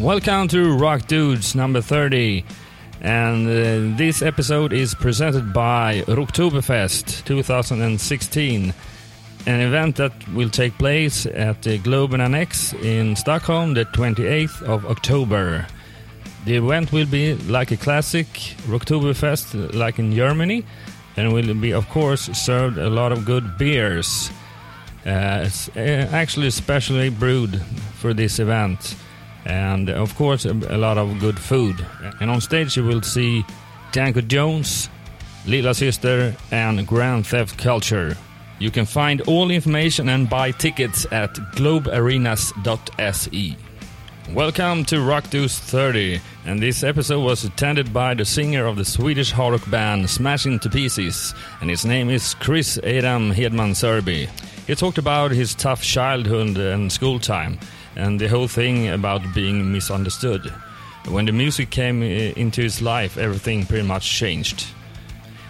Welcome to Rock Dudes number 30. And uh, this episode is presented by Rocktoberfest 2016, an event that will take place at the Globen Annex in Stockholm the 28th of October. The event will be like a classic Rocktoberfest, like in Germany, and will be, of course, served a lot of good beers. Uh, it's uh, actually specially brewed for this event and of course a, lot of good food. And on stage you will see Danko Jones, Lillasyster, and Grand Theft Culture. You can find all information and buy tickets at globearenas.se. Welcome to Rock Dudes 30, and this episode was attended by the singer of the Swedish hard rock band Smash Into Pieces, and his name is Chris Adam Hedman Sörbye. He talked about his tough childhood and school time, and the whole thing about being misunderstood. When the music came uh, into his life, everything pretty much changed.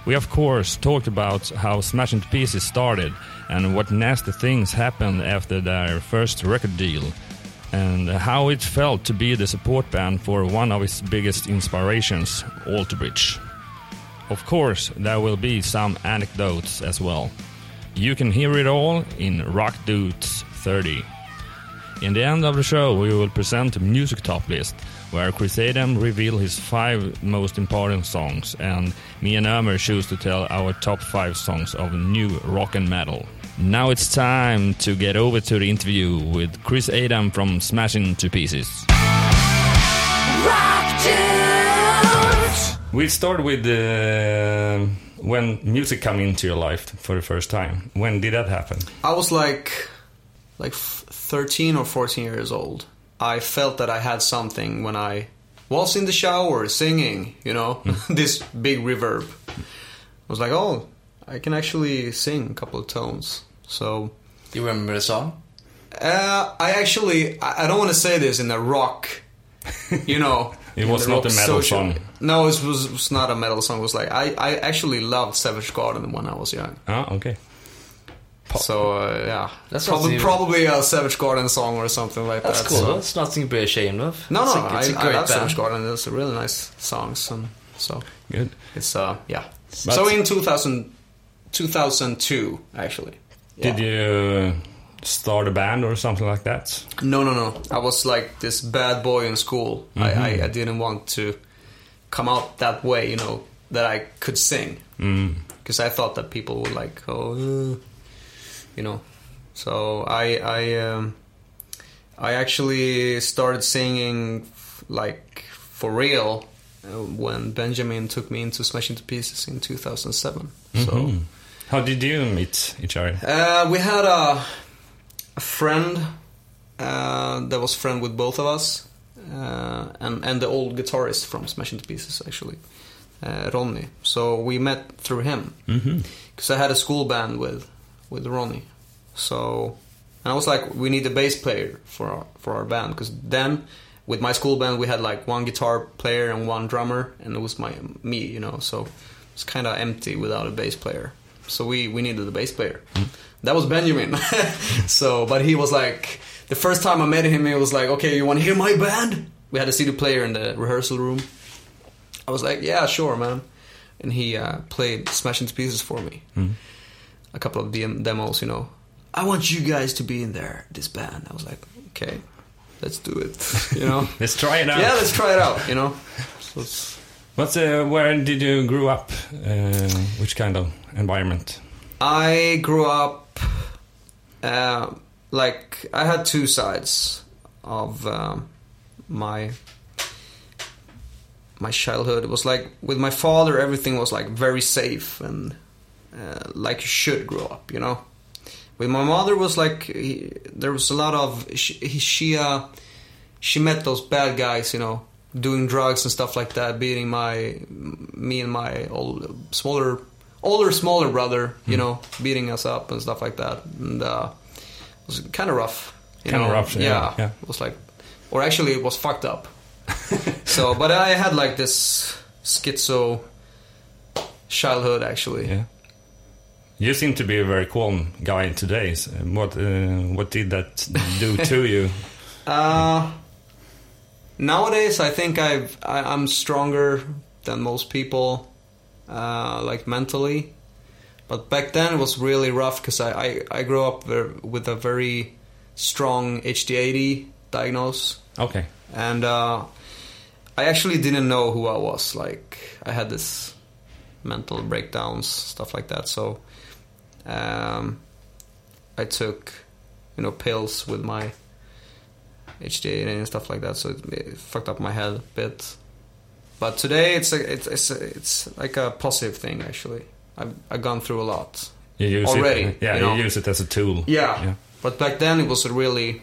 We, of course, talked about how Smash Into Pieces started and what nasty things happened after their first record deal, and how it felt to be the support band for one of his biggest inspirations, Alter Bridge. Of course, there will be some anecdotes as well. You can hear it all in Rock Dudes 30. In the end of the show, we will present a music top list where Chris Adam reveal his five most important songs, and me and Ömer choose to tell our top five songs of new rock and metal. Now it's time to get over to the interview with Chris Adam from Smash Into Pieces. We start with uh, when music came into your life for the first time. When did that happen? I was like, like 13 or 14 years old. I felt that I had something when I was in the shower singing, you know, this big reverb. I was like, oh, I can actually sing a couple of tones. So. Do you remember the song? Uh, I actually, I don't want to say this in a rock, you know. it was not a metal social. song. No, it was, was not a metal song. It was like, I, I actually loved Savage Garden when I was young. Ah, okay. Pop. So uh, yeah, that's probably, probably a Savage Garden song or something like that's that. That's cool. So. That's nothing to be ashamed of. No, it's no, a, I, a I love band. Savage Garden. It's a really nice songs and so good. It's uh yeah. But so in 2000, 2002 actually. Did you start a band or something like that? No, no, no. I was like this bad boy in school. Mm -hmm. I, I, I didn't want to come out that way, you know, that I could sing because mm. I thought that people would like, oh, uh, you know. So I I um, I actually started singing like for real uh, when Benjamin took me into Smash Into Pieces in 2007. Mm-hmm. So how did you meet each other? Uh, we had a, a friend uh, that was friend with both of us, uh, and and the old guitarist from Smash Into Pieces actually, uh, Ronnie. So we met through him because mm-hmm. I had a school band with with Ronnie. So, and I was like, we need a bass player for our, for our band because then with my school band we had like one guitar player and one drummer, and it was my me, you know. So it's kind of empty without a bass player. So we we needed a bass player. That was Benjamin. so, but he was like, the first time I met him, he was like, okay, you want to hear my band? We had a CD player in the rehearsal room. I was like, yeah, sure, man. And he uh, played Smash Into Pieces for me. Mm. A couple of DM- demos, you know. I want you guys to be in there, this band. I was like, okay, let's do it. You know, let's try it out. Yeah, let's try it out. You know. So What's uh, where did you grow up? Uh, which kind of environment? I grew up uh, like I had two sides of um, my my childhood. It was like with my father, everything was like very safe and uh, like you should grow up. You know with my mother was like he, there was a lot of she she, uh, she met those bad guys, you know, doing drugs and stuff like that, beating my me and my old smaller older smaller brother, you mm. know, beating us up and stuff like that, and uh, it was kind of rough. Kind of rough, yeah, yeah. yeah. It was like, or actually, it was fucked up. so, but I had like this schizo childhood actually. Yeah. You seem to be a very calm guy today. So what uh, what did that do to you? Uh, nowadays I think I've I, I'm stronger than most people, uh, like mentally. But back then it was really rough because I, I I grew up with a very strong HD80 diagnose, Okay. and uh, I actually didn't know who I was. Like I had this mental breakdowns, stuff like that. So um, I took, you know, pills with my HDA and stuff like that. So it, it fucked up my head a bit. But today it's a, it's it's, a, it's like a positive thing actually. I've I've gone through a lot. You use Already, it. Yeah, you you, use it as a tool. Yeah. Yeah. But back then it was really,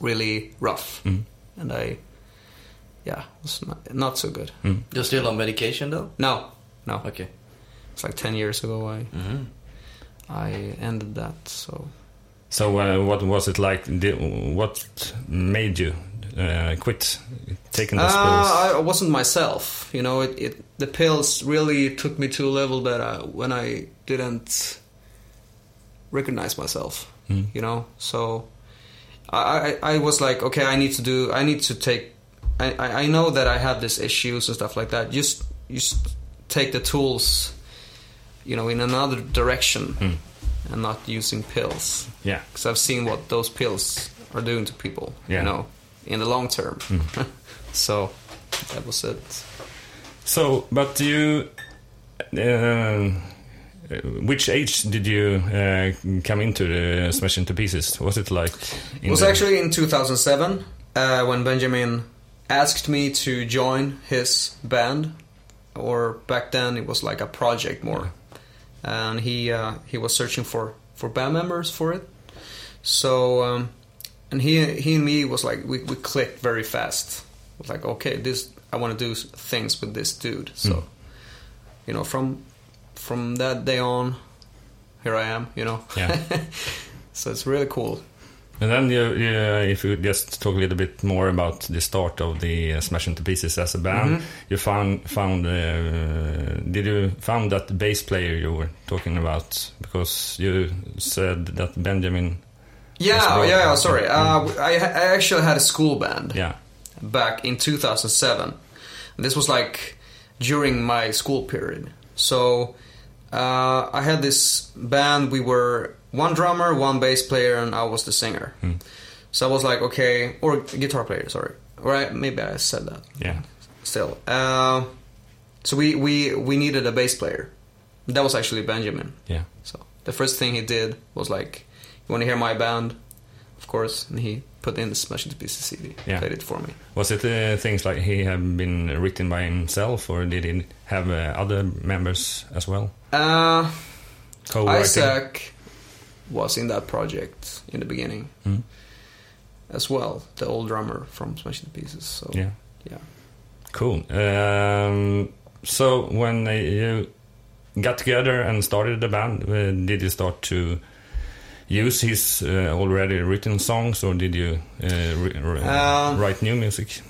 really rough, Mm. and I, yeah, it was not, not so good. Mm. You're still on medication though? No, no, Okay. it's like ten years ago. I hmm I ended that. So So, uh, what was it like? What made you uh, quit taking those pills? uh, I wasn't myself. You know, it, it the pills really took me to a level that I, when I didn't recognize myself. Mm. you know so I, I i was like okay i need to do i need to take i i I know that i have these issues and stuff like that just just take the tools you know in another direction Mm. and not using pills Yeah. because i've seen what those pills are doing to people Yeah. you know in the long term Mm. so that was it So, but you, uh, which age did you uh, come into the Smash into Pieces? Was it like? It was actually in 2007 uh, when Benjamin asked me to join his band, or back then it was like a project more, and he uh, he was searching for for band members for it. So um, and he he and me was like we we clicked very fast. Was like okay, this I want to do things with this dude. So Mm. you know from from that day on, here I am. You know. Yeah. so it's really cool. And then, you, you, if you just talk a little bit more about the start of the uh, Smash into Pieces as a band, Mhm. you found found uh, did you found that bass player you were talking about because you said that Benjamin, Yeah, yeah, yeah, sorry. Uh, I, I actually had a school band yeah, back in 2007. This was like during my school period. So uh, I had this band. We were one drummer, one bass player, and I was the singer. Hmm. So I was like, okay, or guitar player, sorry. Or I, maybe I said that yeah, still. Uh, so we, we, we needed a bass player. That was actually Benjamin. yeah, So the first thing he did was like, "You want to hear my band?" Of course, and he put in the Smash Into Pieces CD, Yeah. played it for me. Was it uh, things like he had been written by himself, or did he have uh, other members as well? Uh, Co-writing? Isaac was in that project in the beginning Mm. as well, the old drummer from Smash Into Pieces. So Yeah. yeah. Cool. Um, so when uh, you got together and started the band, uh, did you start to use his uh, already written songs, or did you uh, Um, write new music?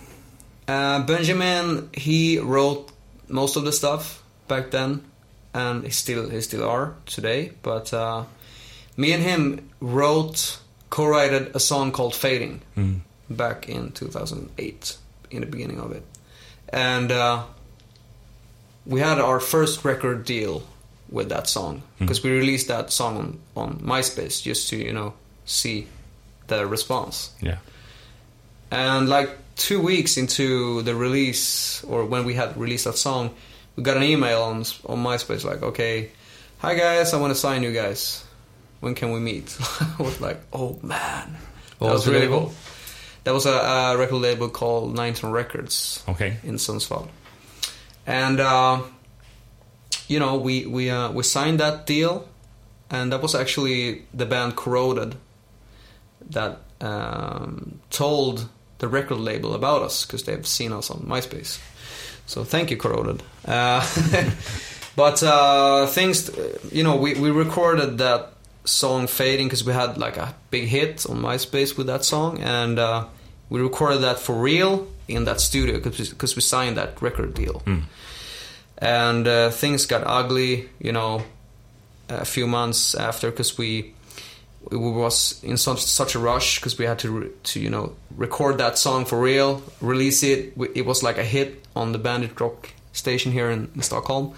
Uh, Benjamin, he wrote most of the stuff back then, and he still he still are today. But uh, me and him wrote, co-wrote a song called "Fading" Mm. back in 2008, in the beginning of it, and uh, we had our first record deal with that song because we released that song on, on MySpace just to you know see the response. Yeah. And like two weeks into the release, or when we had released that song, we got an email on on MySpace like, "Okay, hi guys, I want to sign you guys. When can we meet?" I was like, "Oh man, What that was really label? cool." That was a, a record label called Nineteen Records Okay. in Sundsvall, and uh, you know we we uh, we signed that deal, and that was actually the band Corroded that um, told the record label about us because they've seen us on MySpace. So thank you, Corroded. Uh, but uh, things, you know, we, we recorded that song "Fading" because we had like a big hit on MySpace with that song, and uh, we recorded that for real in that studio because we signed that record deal. Mm. And uh, things got ugly, you know, a few months after because we we was in such such a rush because we had to to you know record that song for real, release it. It was like a hit on the Bandit Rock station here in, in Stockholm.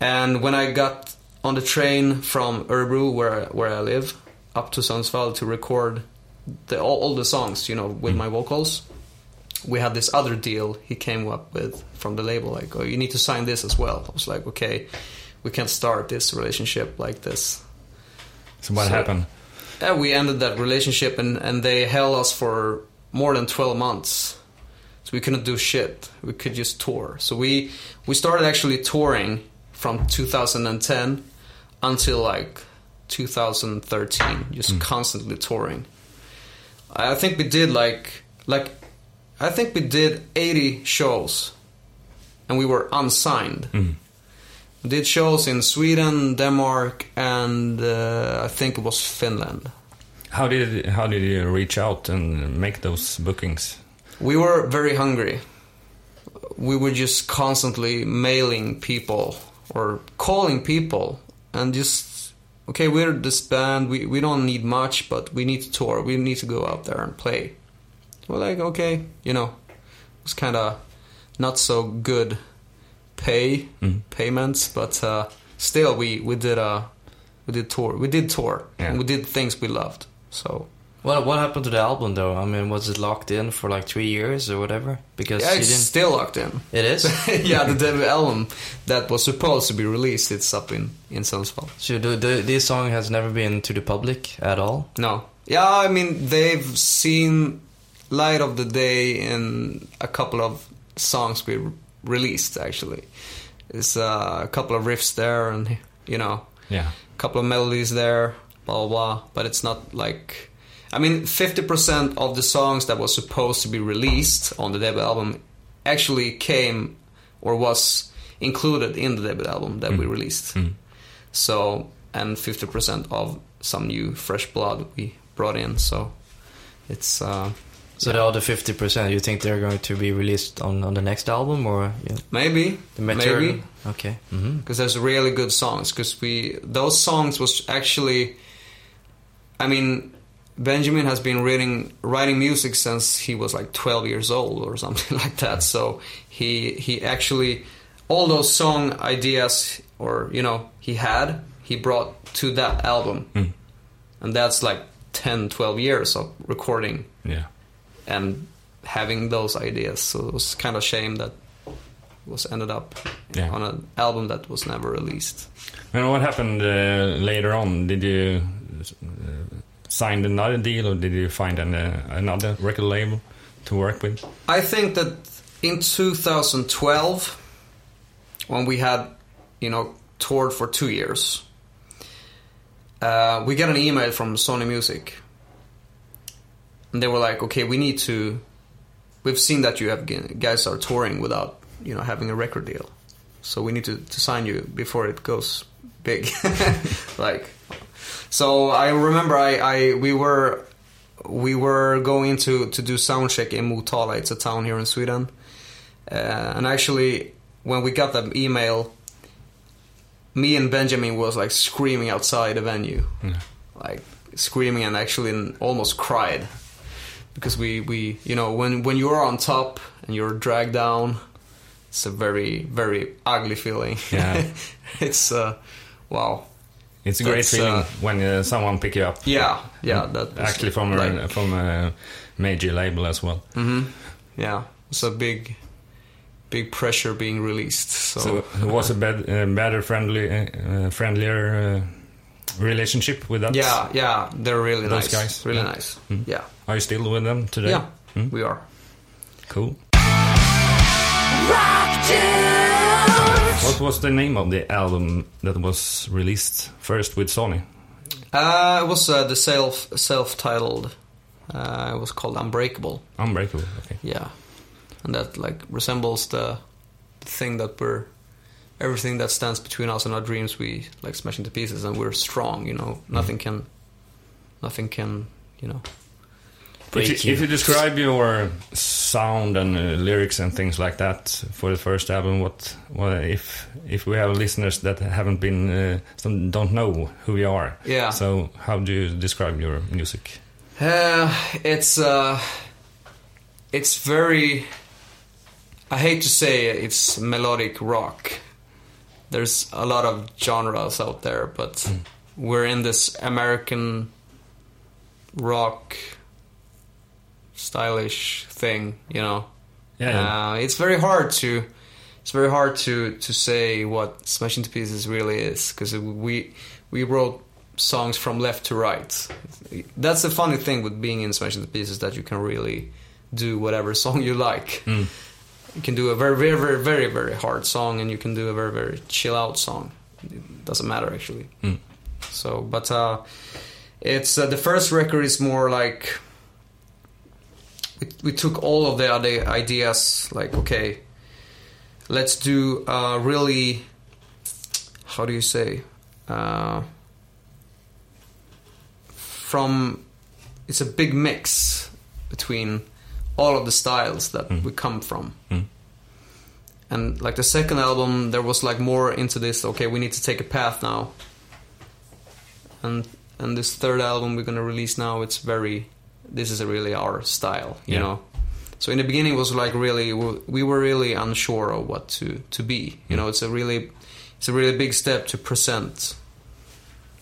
And when I got on the train from Örebro, where where I live, up to Sundsvall to record the, all, all the songs, you know, with hmm. my vocals, we had this other deal he came up with from the label, like, oh, you need to sign this as well. I was like, okay, we can't start this relationship like this. So what So- happened? Yeah, we ended that relationship, and, and they held us for more than twelve months. So we couldn't do shit. We could just tour. So we we started actually touring from 2010 until like 2013, just constantly touring. I think we did like like I think we did 80 shows, and we were unsigned. We did shows in Sweden, Denmark, and uh, I think it was Finland. How did how did you reach out and make those bookings? We were very hungry. We were just constantly mailing people or calling people and just, okay, we're this band, we, we don't need much, but we need to tour, we need to go out there and play. We're like, okay, you know, it's kind of not so good pay payments, but uh, still we, we did a we did tour, we did tour, Yeah. and we did things we loved. So What what happened to the album though? I mean, was it locked in for like three years or whatever? Because yeah, you it's didn't. still locked in. It is. yeah, the debut album that was supposed to be released, it's up in in Sundsvall. so the, the, this song has never been to the public at all. No, yeah, I mean they've seen light of the day in a couple of songs we re- released. Actually, it's uh, a couple of riffs there, and you know, Yeah. a couple of melodies there, blah blah blah. But it's not like, I mean, fifty percent of the songs that was supposed to be released on the debut album actually came or was included in the debut album that we released. So, and fifty percent of some new fresh blood we brought in. So, it's uh, So the other fifty percent, you think they're going to be released on, on the next album or yeah, maybe the material? maybe Okay. hmm because there's really good songs because we those songs was actually i mean benjamin has been reading writing music since he was like 12 years old or something like that so he he actually all those song ideas or you know he had he brought to that album and that's like 10 12 years of recording Yeah. and having those ideas so it was kind of shame that was ended up Yeah. on an album that was never released. And what happened uh, later on? Did you uh, sign another deal, or did you find an, uh, another record label to work with? I think that in 2012, when we had, you know, toured for two years, uh, we got an email from Sony Music, and they were like, "Okay, we need to. We've seen that you have guys are touring without, you know, having a record deal, so we need to, to sign you before it goes big." like, so I remember I, I we were we were going to to do sound check in Motala. It's a town here in Sweden, uh, and actually when we got that email, me and Benjamin was like screaming outside the venue, like screaming and actually almost cried because we we you know when when you're on top and you're dragged down, it's a very very ugly feeling. Yeah. it's uh, wow. It's a great That's, feeling uh, when uh, someone pick you up. Yeah, yeah. That Actually, from a, from a major label as well. hmm Yeah, it's a big, big pressure being released. So, So it was a bed, uh, better, friendly, uh, friendlier uh, relationship with that. yeah, yeah, they're really Those nice. guys, really yeah. nice. Mm. Yeah, Are you still with them today? yeah, Hmm? we are. Cool. What was the name of the album that was released first with Sony? Uh, it was uh, the self self titled. Uh, it was called Unbreakable. Unbreakable. Okay. Yeah, and that like resembles the, the thing that we're everything that stands between us and our dreams. We like smashing to pieces, and we're strong. You know, nothing can, nothing can, you know, If you, you. if you describe your sound and uh, lyrics and things like that for the first album, what, what if if we have listeners that haven't been uh, some don't know who you are? Yeah. So how do you describe your music? Uh, it's uh, it's very. I hate to say it, it's melodic rock. There's a lot of genres out there, but we're in this American rock stylish thing, you know. Yeah. Uh, it's very hard to it's very hard to to say what Smash into Pieces really is because we we wrote songs from left to right. That's the funny thing with being in Smash into Pieces that you can really do whatever song you like. You can do a very very very very very hard song and you can do a very very chill out song. It doesn't matter actually. Mm. So, but uh, it's uh, the first record is more like we, we took all of the other ideas like okay let's do uh, really how do you say uh, from it's a big mix between all of the styles that we come from. Mm. and like the second album there was like more into this okay we need to take a path now. And and this third album we're gonna release now it's very this is really our style you Yeah. know so in the beginning it was like really we were really unsure of what to to be you know it's a really it's a really big step to present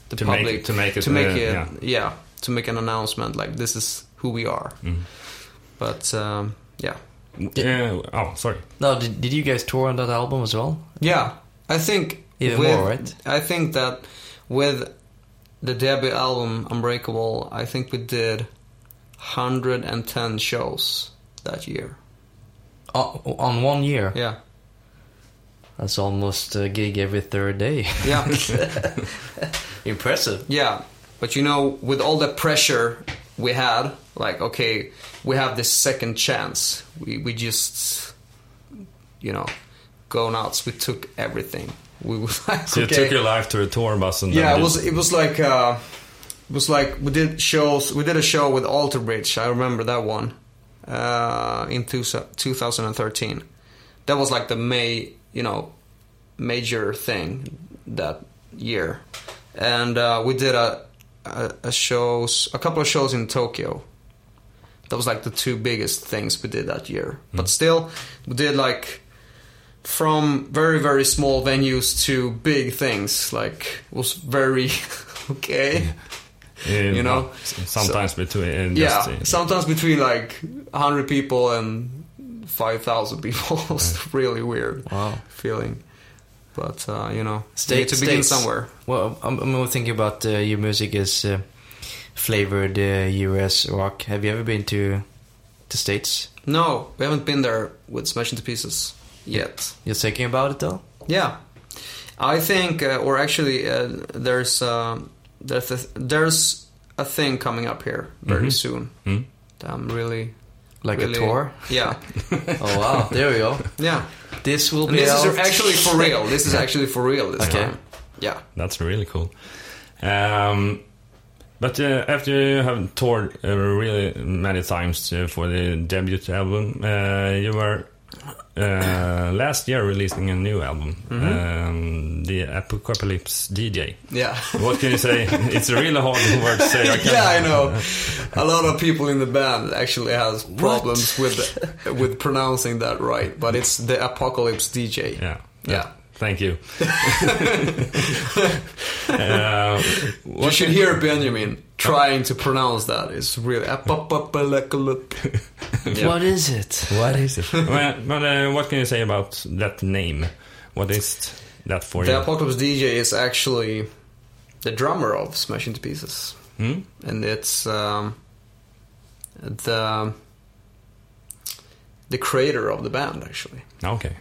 the To make- public to make it, to make uh, it yeah. yeah to make an announcement like this is who we are Mhm. but um, yeah Yeah. oh, sorry. No, did, did you guys tour on that album as well? Yeah, I think Even with- more, right? I think that with the debut album Unbreakable, I think we did 110 shows that year. Oh, on one year? Yeah, That's almost a gig every third day. yeah, Impressive. yeah. But you know, with all the pressure we had, like, okay, we have this second chance. We we just, you know, go nuts. We took everything. We was like, So okay. you took your life to a tour bus and Yeah, then it was it was like uh, it was like we did shows. We did a show with Alter Bridge. I remember that one uh, in two, 2013. That was like the May, you know, major thing that year, and uh, we did a, a a shows a couple of shows in Tokyo. That was like the two biggest things we did that year. But still, we did like from very very small venues to big things. Like it was very okay. Uh, you know, sometimes between uh, Yeah, just, uh, sometimes between like hundred people and five thousand people. it's really weird Wow. feeling. But uh, you know, you State- to begin states. somewhere. Well, I'm, I'm thinking about uh, your music is uh, flavored uh, US rock. Have you ever been to the States? No, we haven't been there with Smash into Pieces yet. You're thinking about it though? Yeah, I think, uh, or actually, uh, there's um there's a, there's a thing coming up here very Mhm. soon. Hmm? that I'm really Like really, a tour? Yeah, oh wow, there we go. yeah. This will And be this is actually for real. This is actually for real this Okay. time. Yeah. That's really cool. Um, but uh, after you have toured uh, really many times uh, for the debut album, uh, you were uh, last year releasing a new album, um, the Apocalypse DJ. Yeah. What can you say? it's a really hard word to say. I yeah, I know. A lot of people in the band actually has problems with with pronouncing that right, but it's the Apocalypse DJ. Yeah. Yeah. Thank you. uh, You should hear Benjamin trying to pronounce that. It's really Apocalypse. Yeah. What is it? What is it? well, but uh, what can you say about that name? What is that for The you? The Apocalypse DJ is actually the drummer of Smash Into Pieces, Hmm? and it's um, the the creator of the band actually. Okay,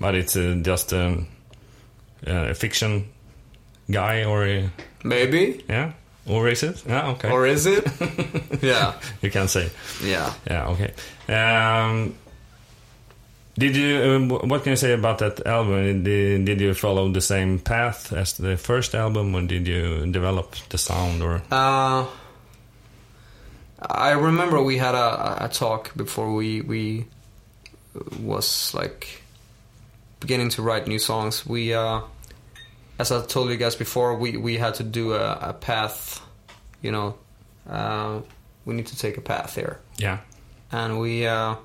but it's uh, just um, uh, a fiction guy, or a, Maybe, yeah, or is it? Yeah, okay. or is it? yeah, you can say, yeah. yeah, okay. Um, did you? Um, what can you say about that album? Did, did you follow the same path as the first album, or did you develop the sound? Or Uh, I remember we had a, a talk before we we was like beginning to write new songs. We, uh, as I told you guys before, we we had to do a, a path. You know, uh, we need to take a path here, Yeah. and we. Uh,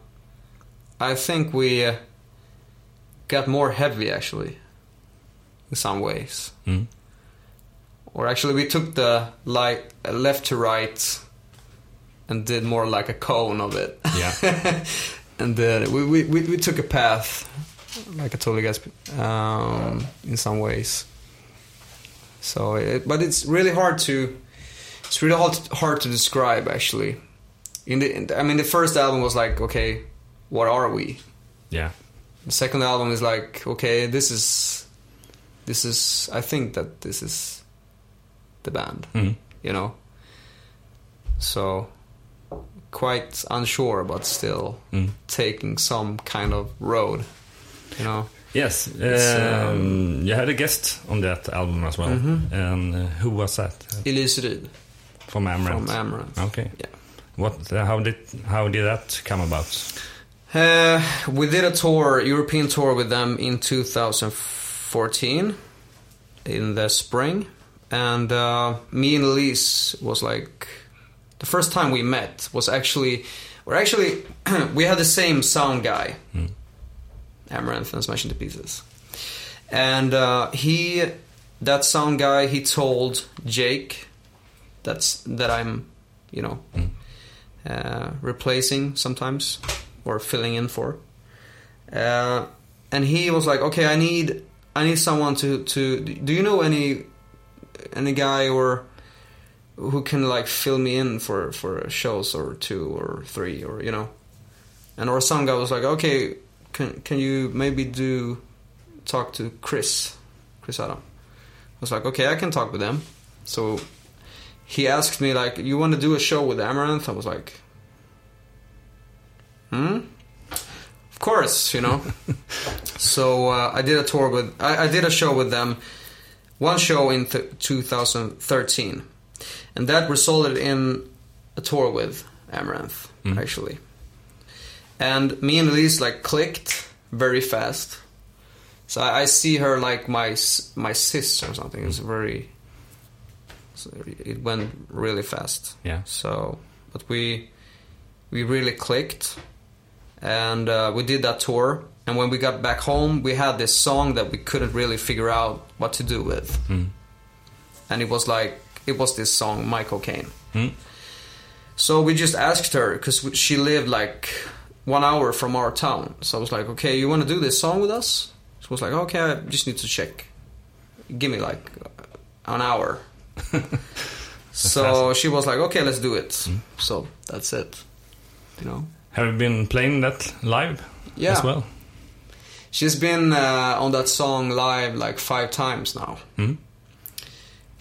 I think we uh, got more heavy actually, in some ways. Mm. Or actually, we took the like left to right, and did more like a cone of it. Yeah. and then we, we, we, we took a path, like a you guys, um, in some ways. So, it, but it's really hard to, it's really hard hard to describe actually. In the, in I mean, the first album was like, okay, what are we? Yeah. The second album is like, okay, this is, this is. I think that this is the band Mm. you know. So quite unsure, but still Mm. taking some kind of road, you know. Yes. Um, you had a guest on that album as well. Mhm. And uh, who was that? Elise Ryd From Amaranthe. from Amaranthe. Okay. Yeah. What? Uh, how did how did that come about? Uh, we did a tour, European tour with them in 2014 in the spring, and uh, me and Elise was like the first time we met was actually we're actually we had the same sound guy, Amaranthe and Smash Into Pieces, and uh, he that sound guy he told Jake that's that I'm you know uh, replacing sometimes or filling in for. Uh, and he was like, "Okay, I need I need someone to to. Do you know any any guy or who can like fill me in for for shows or two or three or you know?" And our sound guy was like, "Okay, can can you maybe do talk to Chris, Chris Adam?" I was like, "Okay, I can talk with them." So he asked me like, "You want to do a show with Amaranthe?" I was like, "Hmm." Of course, you know. so uh, I did a tour with, I, I did a show with them, one show in th- 2013, and that resulted in a tour with Amaranthe Mm. actually. And me and Elise like clicked very fast. So I, I see her like my my sister or something. It's very. So it went really fast. Yeah. So, but we we really clicked, and uh, we did that tour. And when we got back home, we had this song that we couldn't really figure out what to do with, Mm. and it was like it was this song, Michael Caine. Mm. So we just asked her because she lived like one hour from our town. So I was like, "Okay, you want to do this song with us?" She was like, "Okay, I just need to check. Give me like an hour." so she was like, "Okay, let's do it." So that's it. You know. Have you been playing that live Yeah. as well? She's been uh, on that song live like five times now. Mm.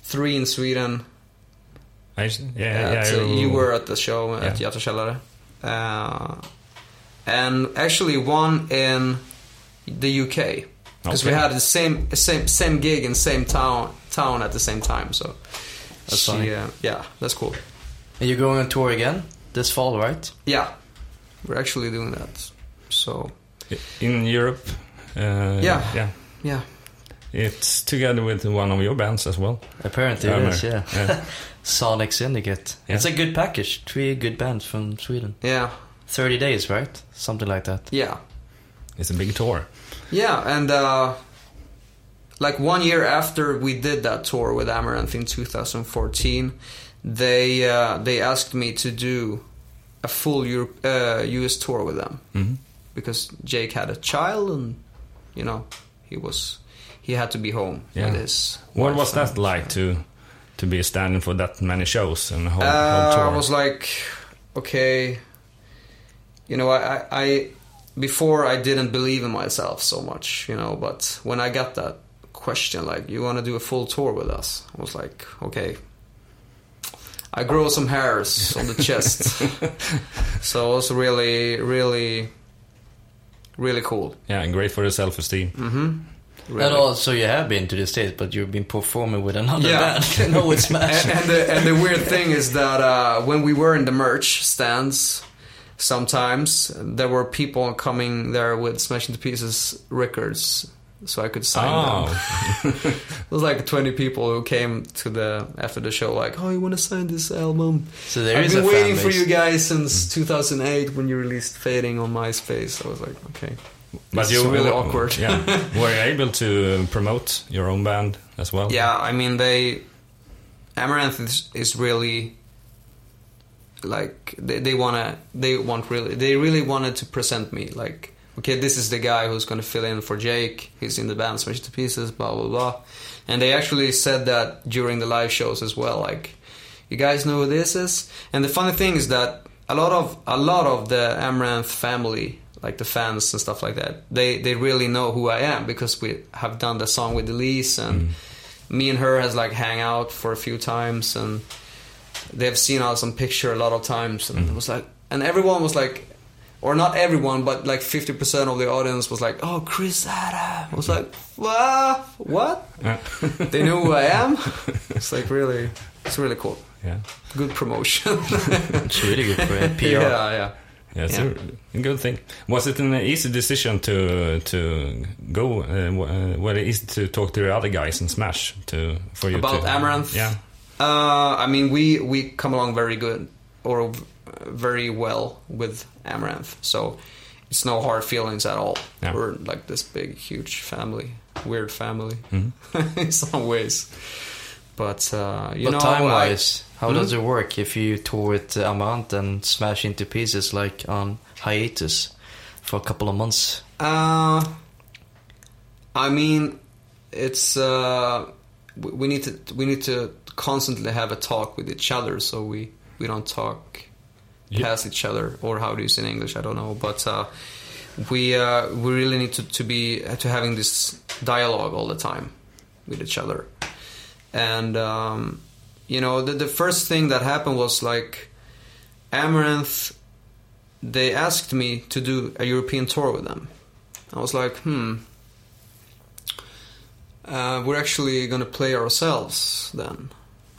Three in Sweden. I, yeah, yeah. At, uh, you were at the show at Yeah. Uh, and actually one in the UK. Because we had the same same same gig in same town town at the same time. So That's she, funny. uh, yeah, that's cool. And you're going on tour again this fall, right? Yeah, we're actually doing that. So in Europe. Uh, Yeah. yeah. yeah, It's together with one of your bands as well. Apparently it Hammer. yeah. Yeah. Sonic Syndicate. Yeah. It's a good package. Three good bands from Sweden. yeah, 30 days, right? Something like that. yeah. It's a big tour. Yeah, and uh, like one year after we did that tour with Amaranthe in 2014, they uh, they asked me to do a full Europe, uh, US tour with them Mhm. because Jake had a child and you know he was he had to be home Yeah. with his. What was that like to to be standing for that many shows and whole, Uh, whole tour? I was like, okay, you know, I, I, I before I didn't believe in myself so much, you know, but when I got that question, like, you want to do a full tour with us? I was like, okay. I grow some hairs on the chest, so it was really, really, really cool. yeah, and great for the self-esteem. Mm-hmm. Really. And also, you have been to the States, but you've been performing with another Yeah. band. no, it's Smash. and, and the and the weird thing is that uh, when we were in the merch stands, sometimes there were people coming there with Smashing into Pieces records, so I could sign them. Oh, It was like 20 people who came to the after the show, like, "Oh, you want to sign this album?" so there I've is been waiting for you guys since mm. 2008 when you released "Fading" on MySpace. I was like, okay, but you really were- awkward. Yeah, were you able to uh, promote your own band as well? Yeah, I mean they Amaranthe is, is really like they, they wanna they want really they really wanted to present me like okay this is the guy who's gonna fill in for Jake. He's in the band Smash to Pieces blah blah blah. And they actually said that during the live shows as well like you guys know who this is? And the funny thing is that a lot of a lot of the Amaranthe family like the fans and stuff like that they they really know who I am because we have done the song with Elise and mm. me and her has like hang out for a few times and they've seen us on picture a lot of times and it was like and everyone was like or not everyone but like 50% of the audience was like oh chris adam I was like what what Yeah. they know who i am it's like really it's really cool yeah. good promotion It's really good for PR. yeah yeah Yeah, it's Yeah. a good thing. Was it an easy decision to to go? Uh, w- uh, well, easy to talk to the other guys in Smash to for you About to, Amaranthe? Yeah, Uh, I mean, we we come along very good or very well with Amaranthe, so it's no hard feelings at all. Yeah. We're like this big, huge family, weird family Mhm. in some ways. But uh, you but know, time wise, how Hmm? does it work if you tour with Amant and smash into pieces like on hiatus for a couple of months? Uh, I mean, it's uh, we need to we need to constantly have a talk with each other, so we we don't talk Yeah. past each other, or how do you say in English? I don't know, but uh, we uh, we really need to, to be to having this dialogue all the time with each other, and um, you know the the first thing that happened was like Amaranthe. They asked me to do a European tour with them. I was like, hmm. Uh, we're actually gonna play ourselves then,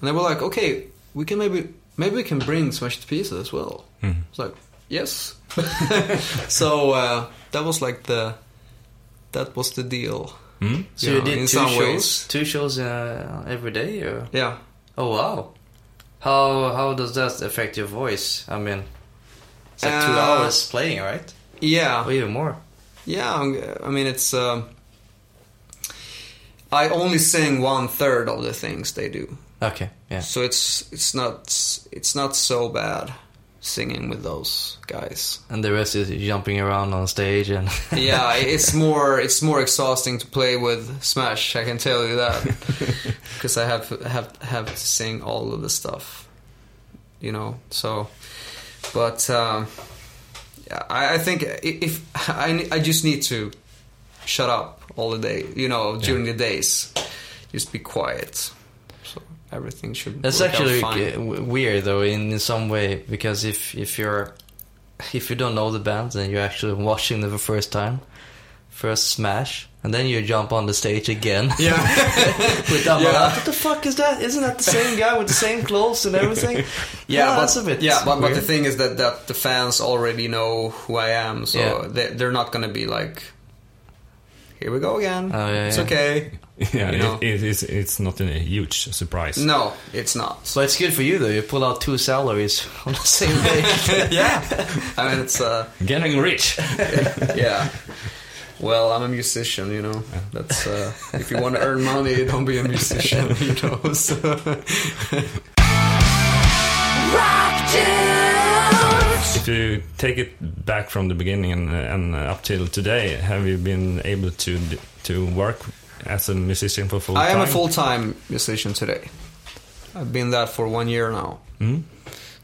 and they were like, okay, we can maybe maybe we can bring Smash to Pieces as well. Mhm. I was like, yes. so uh, that was like the that was the deal. Hmm? So Yeah, you did in two some shows, ways. two shows uh, every day, or Yeah. oh wow, how how does that affect your voice? I mean, it's like two Uh, hours playing, right? Yeah. Or even more. Yeah, I'm- I mean it's. Um, I only sing one third of the things they do, Okay, yeah. so it's it's not it's not so bad singing with those guys. And the rest is jumping around on stage and yeah, it's more it's more exhausting to play with Smash. I can tell you that because I have have have to sing all of the stuff, you know. So, but um, yeah, I, I think if I I just need to shut up all the day, you know, during the days, just be quiet. Everything should. That's actually weird though in, in some way because if if you're if you don't know the band and you're actually watching them for the first time, first Smash, and then you jump on the stage again Yeah. with them. Yeah. What the fuck is that? Isn't that the same guy with the same clothes and everything? Yeah, but, that's a bit. yeah, but, but the thing is that, that the fans already know who I am, so Yeah. they, they're not gonna be like, "Here we go again." Oh, yeah, it's yeah. okay. yeah. You know. It, it is. It's not a huge surprise. No, it's not. But it's good for you though. You pull out two salaries on the same day. yeah, I mean it's uh, Getting rich. yeah. Well, I'm a musician, you know. That's uh, if you want to earn money, don't be a musician, you know. So. Rock tunes. If you take it back from the beginning and, and up till today, have you been able to to work as a musician for full time? I time? am a full-time musician today. I've been that for one year now, Hmm?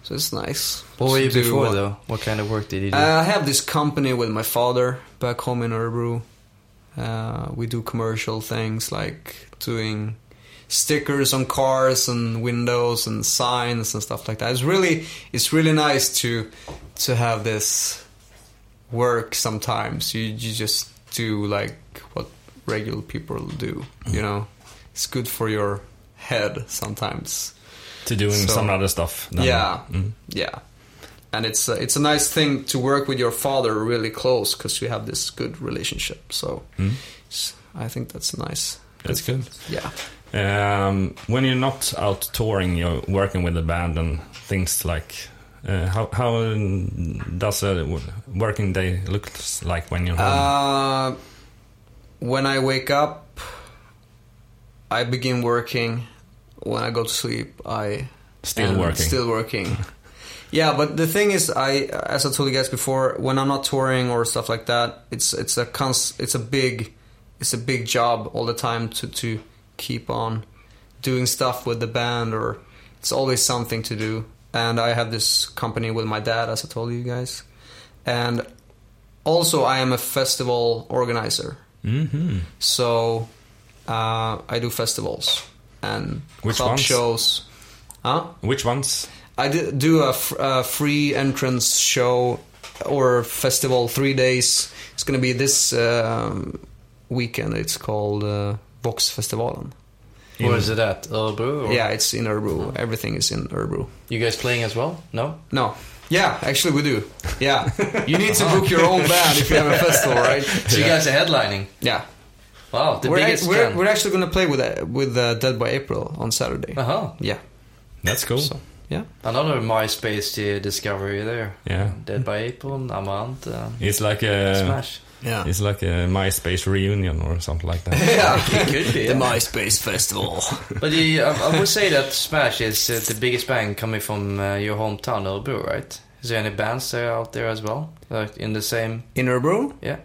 so it's nice. What were you before what- though? What kind of work did you do? Uh, I have this company with my father back home in Örebro. Uh, we do commercial things like doing stickers on cars and windows and signs and stuff like that. It's really it's really nice to to have this work sometimes. You you just do like what regular people do. You know, it's good for your head sometimes. To doing So- some other stuff. Yeah, Mm. yeah, and it's a, it's a nice thing to work with your father really close because you have this good relationship. So Mm. I think that's nice. That's good. Yeah. Um, when you're not out touring, you're working with the band and things like. Uh, how how does a working day look like when you're home? Uh, when I wake up, I begin working. When I go to sleep, I Still working. Still working. yeah, but the thing is, I as I told you guys before, when I'm not touring or stuff like that, it's it's a cons- it's a big it's a big job all the time to to keep on doing stuff with the band or it's always something to do. And I have this company with my dad, as I told you guys, and also I am a festival organizer. hmm So uh, I do festivals and Which club ones? shows. Huh? Which ones? I do a, f- a free entrance show or festival three days. It's gonna be this um, weekend. It's called uh, Vox Festivalen. Where is it at? Örebro? or- Yeah, it's in Örebro. Everything is in Örebro. You guys playing as well? No? No. Yeah, actually we do. Yeah, you need to book your own band if you have a festival, right? So you guys are headlining? Yeah, Wow, the we're, biggest we're, we're actually gonna play with uh, with uh, Dead by April on Saturday. Uh-huh. Yeah, That's cool. so yeah. Another MySpace uh, discovery there. Yeah. Dead by April, Amaranthe, uh, It's like a Smash. Yeah. It's like a MySpace reunion or something like that. yeah. It could be. The yeah. MySpace Festival. But you, I, I would say that Smash is uh, the biggest band coming from uh, your hometown, Örebro, right? Is there any bands there out there as well? Like in the same... In Örebro, Yeah?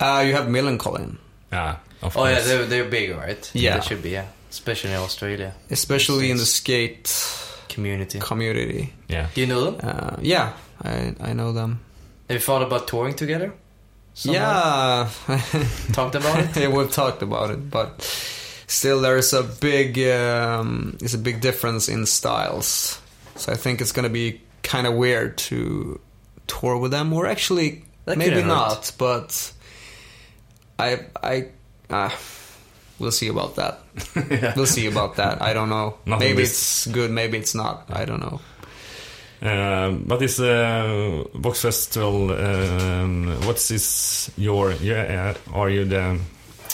uh, you have Millencolin, yeah, of Oh yeah, they're, they're big, right? Yeah. They should be, yeah. Especially in Australia especially in the skate community. community. yeah. Do you know them? Uh, yeah, I I know them. Have you thought about touring together? Yeah, Talked about it? yeah, we've talked about it, but still, there's a big um, a big difference in styles. So I think it's gonna be kind of weird to tour with them, or actually That maybe hurt. But I I uh, we'll see about that. We'll see about that. I don't know. Nothing maybe is- it's good. Maybe it's not. I don't know. Uh, but this uh, Vox Festival, um, what's this? Your yeah? uh, Are you the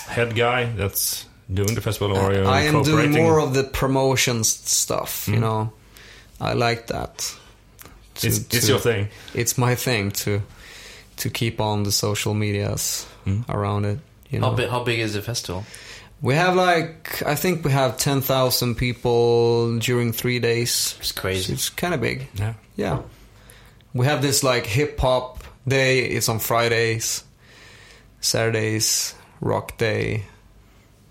head guy that's doing the festival, or are you I am doing more of the promotions stuff. You Mm. know, I like that. To- It's, it's to- your thing. It's my thing to to keep on the social medias Mm. around it. You know, How, big, how big is the festival? We have like I think we have ten thousand people during three days. It's crazy. It's kind of big. Yeah. Yeah, we have this like hip hop day. It's on Fridays, Saturdays, rock day.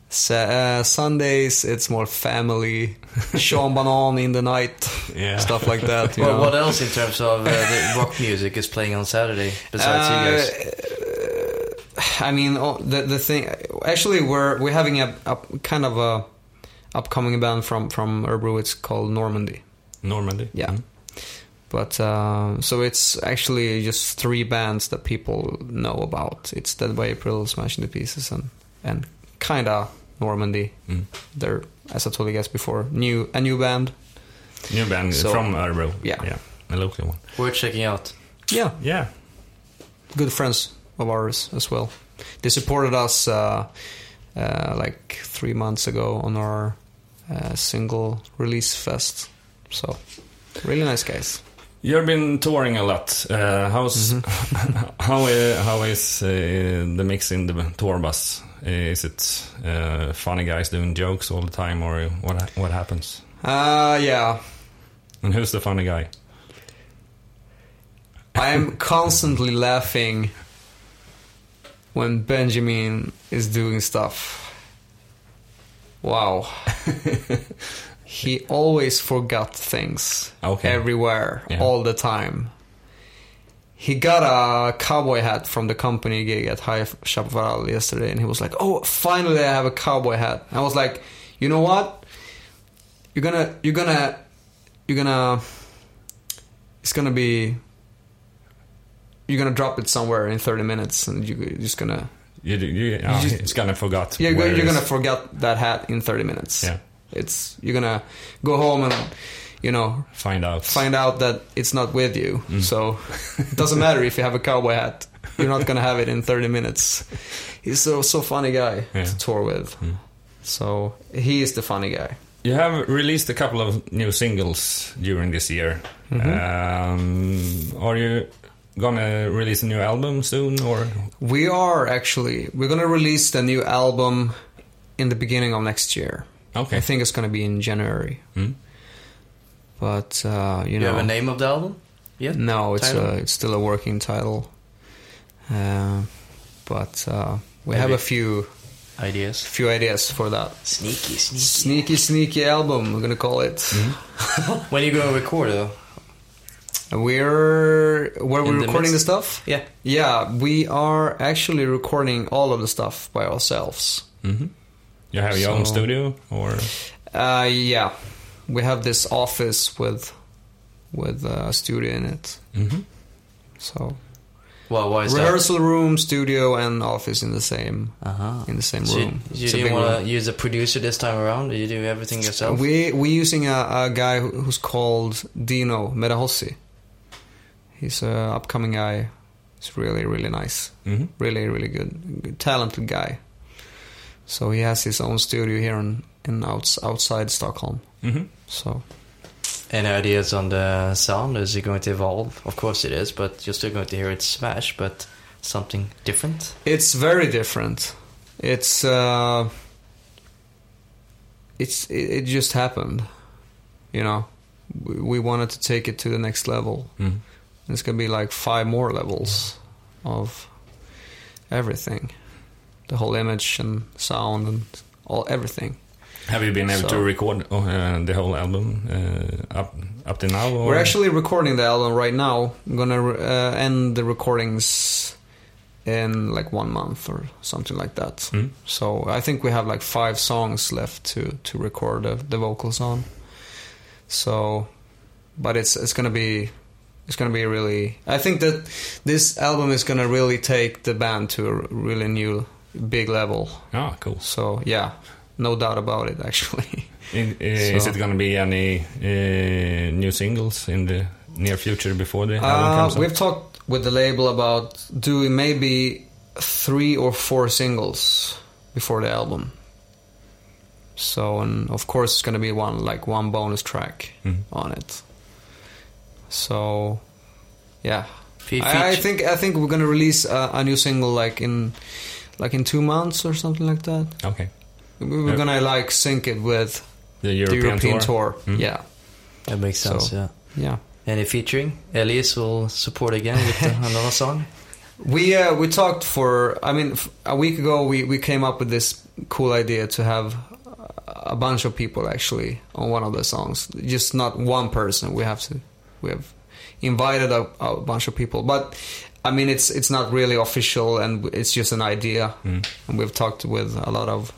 Sa- uh, Sundays, it's more family. Sean Banan in the night, Yeah. stuff like that. You Well, know? what else in terms of uh, the rock music is playing on Saturday besides you guys? I mean, oh, the the thing. Actually, we're we're having a, a kind of a upcoming band from from Örebro. It's called Normandy. Normandy. Yeah. Mm. But uh, so it's actually just three bands that people know about. It's Dead by April, Smash Into Pieces, and and kinda Normandy. Mm. They're as I told you guys before, new a new band. New band So- from Örebro. Yeah. yeah, a local one. Worth checking out. Yeah, Yeah, good friends of ours as well. They supported us uh, uh, like three months ago on our uh, single release fest. So really nice guys. you've been touring a lot. Uh, how's how uh, how is uh, the mix in the tour bus? Is it uh, funny guys doing jokes all the time, or what what happens? Uh, yeah, And who's the funny guy? I am constantly laughing when Benjamin is doing stuff. Wow. he always forgot things Okay. everywhere, Yeah. all the time. He got a cowboy hat from the company gig at High Chaparral yesterday, and he was like, "Oh, finally, I have a cowboy hat." I was like, "You know what? You're gonna, you're gonna, you're gonna, it's gonna be you're gonna drop it somewhere in 30 minutes and you- you're just gonna You, you, oh, just- it's gonna forget. You're, you're it gonna forget that hat in 30 minutes. Yeah. It's you're gonna go home and you know find out. find out that it's not with you. Mm. So it doesn't matter if you have a cowboy hat. You're not gonna have it in 30 minutes. He's so so funny guy Yeah. to tour with. Mm. So he is the funny guy. You have released a couple of new singles during this year. Mm-hmm. Um, are you gonna release a new album soon, or We are actually we're gonna release the new album in the beginning of next year. okay? I think it's gonna be in January. Hmm? But uh, you You know, have a name of the album? Yeah. No, it's Title? uh, it's still a working title. Uh, but uh, we have a few Ideas. few ideas for that Sneaky, sneaky. sneaky sneaky album. We're gonna call it. When you gonna record though? We're where we're the recording the stuff. Yeah. Yeah, we are actually recording all of the stuff by ourselves. hmm You have your own studio, or Uh, yeah, we have this office with with uh, a studio in it. Mhm. So Well, why is rehearsal room, studio, and office in the same? Uh-huh. in the same So room. you, you a didn't want to use a producer this time around? You do everything yourself? We we using a, a guy who's called Dino Medanhodzic. He's an upcoming guy. He's really really nice, Mhm. really really good, good talented guy. So he has his own studio here in, in outs, outside Stockholm. Mhm. So Any ideas on the sound? Is it going to evolve? Of course it is, but you're still going to hear it smash, but something different? it's very different. It's uh, it's it, it just happened. You know, we, we wanted to take it to the next level. Mhm. It's gonna be like five more levels of everything, the whole image and sound and all everything. Have you been able So- to record uh, the whole album uh, up up to now? Or? We're actually recording the album right now. I'm gonna uh, end the recordings in like one month or something like that. Mm. So I think we have like five songs left to to record the, the vocals on. So, but it's it's gonna be it's gonna be really. I think that this album is gonna really take the band to a really new big level. Ah, cool. So yeah, no doubt about it. Actually, In, uh, Is it going to be any uh, new singles in the near future before the album uh, comes out? we've talked with the label about doing maybe three or four singles before the album. So, and of course, it's gonna be one like one bonus track Mhm. on it. So, yeah, Fe- I, I think I think we're gonna release a, a new single like in like in two months or something like that. Okay. We- We're Yeah. gonna like sync it with The European, the European tour. tour. Mhm. Yeah, That makes So- sense, yeah. yeah. Any featuring? Elias will support again with another song? We uh, we talked for I mean f- a week ago we, we came up with this cool idea to have a bunch of people actually on one of the songs just not one person we have to we have invited a, a bunch of people but I mean it's it's not really official and it's just an idea Mm. and we've talked with a lot of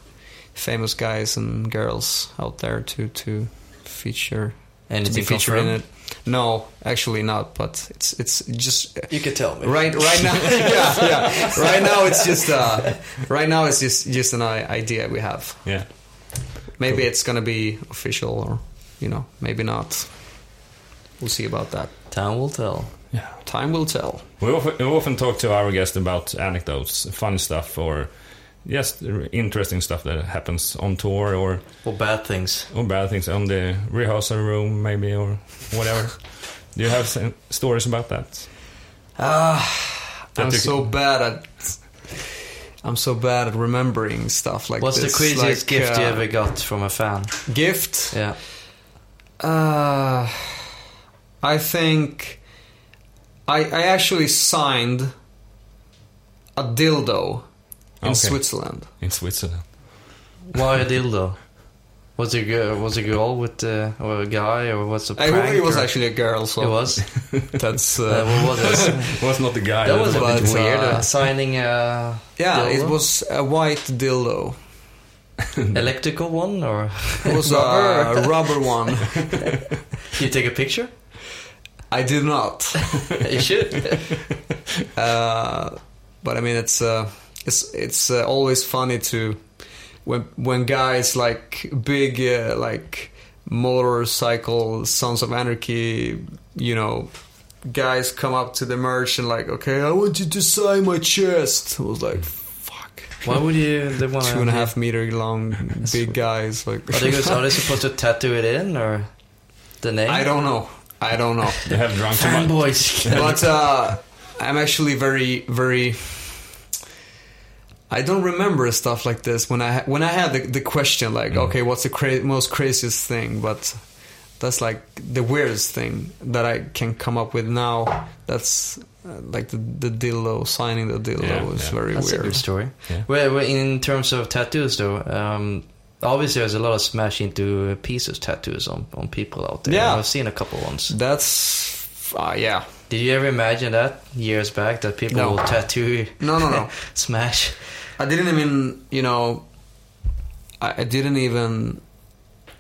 famous guys and girls out there to to feature and to be featured in it no actually not but it's it's just You can tell me. Right, right now, yeah, yeah. Right now, it's just, uh, right now, it's just, just an idea we have. Yeah. Maybe it's gonna be official, or you know, maybe not. We'll see about that. Time will tell. Yeah. Time will tell. We often, we often talk to our guests about anecdotes, fun stuff, or just interesting stuff that happens on tour or, Or bad things. or bad things on the rehearsal room, maybe, or whatever. Do you have some stories about that? Ah, That I'm you so bad at. I'm so bad at remembering stuff like What's this. the craziest like, gift you uh, ever got from a fan? Gift? Yeah. Uh, I think I I actually signed a dildo in Okay. Switzerland. In Switzerland. Why a dildo? Was it a girl, was it a girl with uh, or a guy or what's a I, prank? it was or- actually a girl, so It was. that's Uh, uh, what was it? was not the guy. That was a bit weird. uh, uh, signing a yeah. It was a white dildo. electrical one or It was Rubber? a rubber one. you take a picture? I did not. you should. Uh, but I mean, it's uh, it's it's uh, always funny to when when guys like big uh, like motorcycle Sons of Anarchy, you know, guys come up to the merch and like, okay, I want you to sign my chest. I was like, fuck. Why would you? They want Two and a half meter long, big guys. Like, Are they, are they supposed to tattoo it in or the name? I don't know. I don't know. They have drunk too much. Fanboys. but uh, I'm actually very, very. I don't remember stuff like this when I when I had the, the question like, okay, what's the cra- most craziest thing? But that's like the weirdest thing that I can come up with now. That's uh, like the, the dildo signing the dildo Yeah, was yeah. very That's a weird. good story. Yeah. Well, well, in terms of tattoos, though, um, obviously there's a lot of smash into pieces tattoos on, on people out there. Yeah. I've seen a couple ones. That's uh, yeah. Did you ever imagine that years back that people No. will tattoo No, no, no. smash? I didn't even, you know, I, I didn't even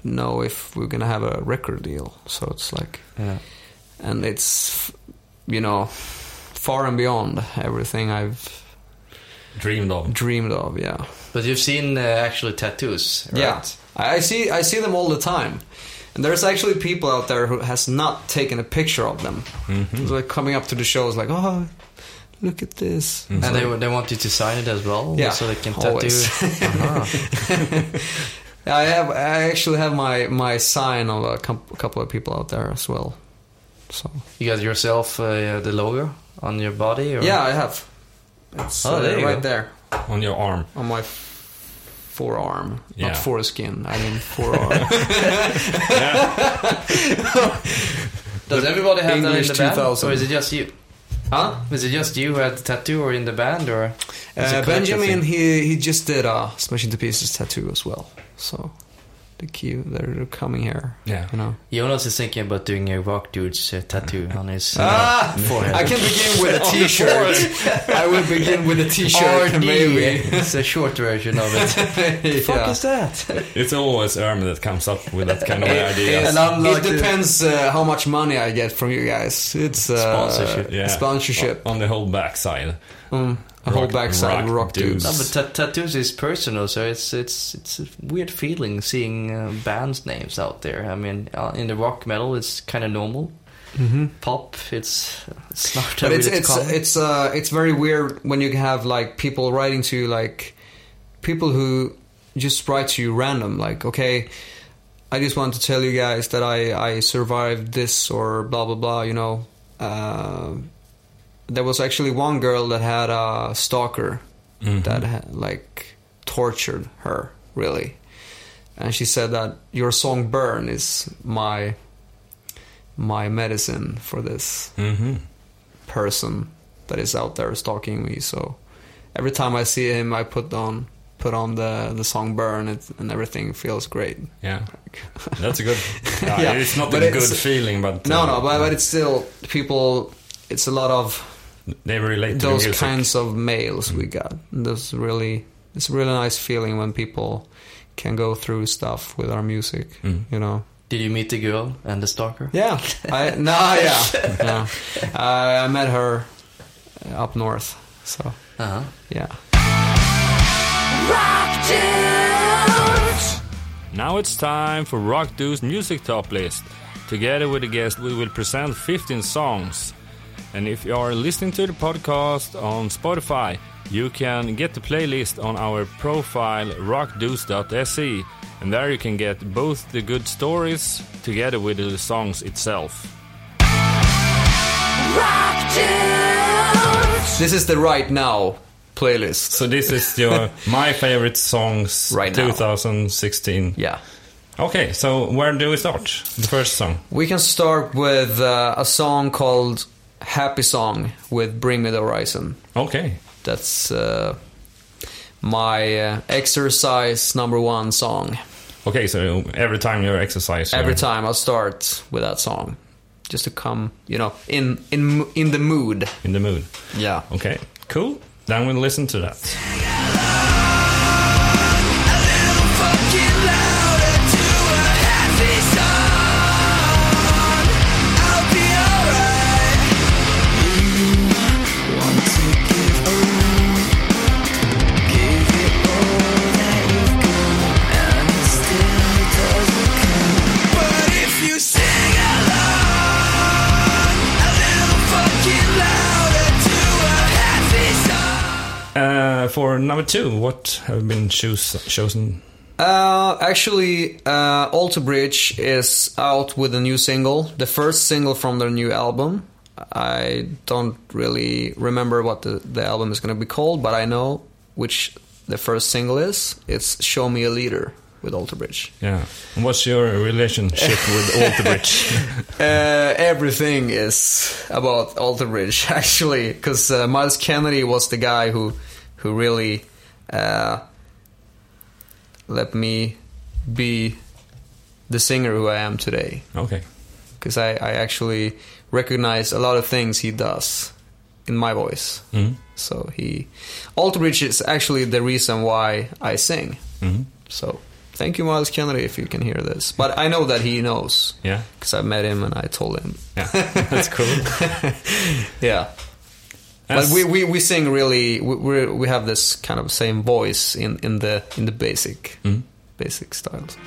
know if we're gonna have a record deal. So it's like, Yeah. and it's, you know, far and beyond everything I've Dreamed of. dreamed of. Yeah, But you've seen uh, actually tattoos, right? yeah. I I see, I see them all the time. And there's actually people out there who has not taken a picture of them. Mhm. It's like coming up to the shows, like, oh, look at this. And they, they want you to sign it as well? Yeah, So they can tattoo. uh I have. I actually have my my sign of a, couple of people out there as well. So You got yourself uh, the logo on your body? Or? yeah, I have. It's Oh, uh, there you right go. there On your arm. on my forearm, Yeah. not foreskin. I mean forearm. Does everybody have English that in the band? Or is it just you? huh? Is it just you who had the tattoo or in the band? or? Uh, Benjamin, he he just did a Smash into Pieces tattoo as well. So the key, they're coming here. Yeah. You know. Jonas is thinking about doing a rock dude's uh, tattoo on his uh, Ah, forehead. I can begin with a T-shirt. I will begin with a T-shirt, RD. maybe. it's a short version of it. the fuck is that? It's always Erm that comes up with that kind of It- ideas. And I'm it like the- depends uh, how much money I get from you guys. It's uh, Sponsorship. Yeah. Sponsorship. On the whole backside. Mm, a whole backside rock rock, dudes. dudes. No, but ta- tattoos is personal, so it's it's it's a weird feeling seeing uh, bands names out there. I mean, uh, in the rock metal, it's kind of normal. Mhm. Pop, it's it's not But it's it's common. it's uh it's very weird when you have like people writing to you like people who just write to you random like okay I just want to tell you guys that I I survived this or blah blah blah you know uh, there was actually one girl that had a stalker Mhm. that had, like tortured her really and she said that your song burn is my my medicine for this hmm person that is out there stalking me. So every time I see him, I put on put on the the song "Burn" it, and everything feels great. Yeah. That's a good. Yeah, Yeah, it's not a good feeling, but. No, uh, no, but, but it's still people. It's a lot of They relate to those music. kinds of mails we got. And Those really, it's a really nice feeling when people can go through stuff with our music. Mm. You know. Did you meet the girl and the stalker? Yeah. I no. Yeah. yeah. I, I met her up north. So Uh huh. yeah. Rock tunes. Now it's time for Rock Dude's music top list. Together with the guest, we will present 15 songs. And if you are listening to the podcast on Spotify, you can get the playlist on our profile rockdudes.se. And there you can get both the good stories together with the songs itself. Rock. This is the right now playlist. So this is your my favorite songs Right now. 2016. Yeah. Okay, so where do we start? The first song. We can start with uh, a song called Happy Song with Bring Me the Horizon. Okay. That's uh, my uh, exercise number one song. Okay, so every time you exercise, Every time I'll start with that song. Just to come, you know, in in in the mood. in the mood. Yeah. Okay, cool. Then we'll listen to that. For number two, what have been choose, chosen? Uh, actually, uh, Alter Bridge is out with a new single, the first single from their new album. I don't really remember what the, the album is going to be called, but I know which the first single is. It's "Show Me a Leader" with Alter Bridge. Yeah. And what's your relationship with Alter Bridge? Uh, everything is about Alter Bridge, actually, because uh, Myles Kennedy was the guy who who really uh, let me be the singer who I am today. okay. Because I, I actually recognize a lot of things he does in my voice. Mhm. So he, Alter Bridge is actually the reason why I sing. Mhm. So thank you, Myles Kennedy, if you can hear this. But I know that he knows Yeah. because I met him and I told him. Yeah. That's cool. Yeah. But we, we, we sing really we we we have this kind of same voice in, in the in the basic Mhm. basic styles.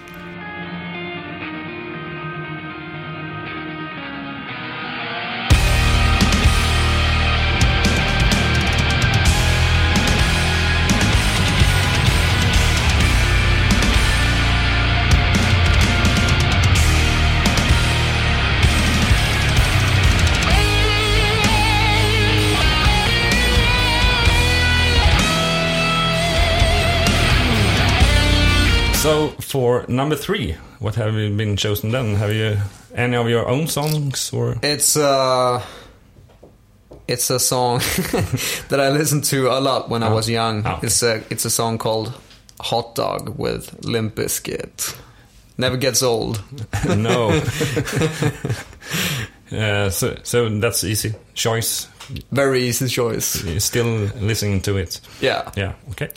So for number three, what have you been chosen then? Have you any of your own songs or? It's uh it's a song that I listened to a lot when I was young. Ah, okay. It's a it's a song called Hot Dog with Limp Bizkit. Never gets old. no. uh, so so that's easy choice. Very easy choice. You're still listening to it. Yeah. Yeah. Okay.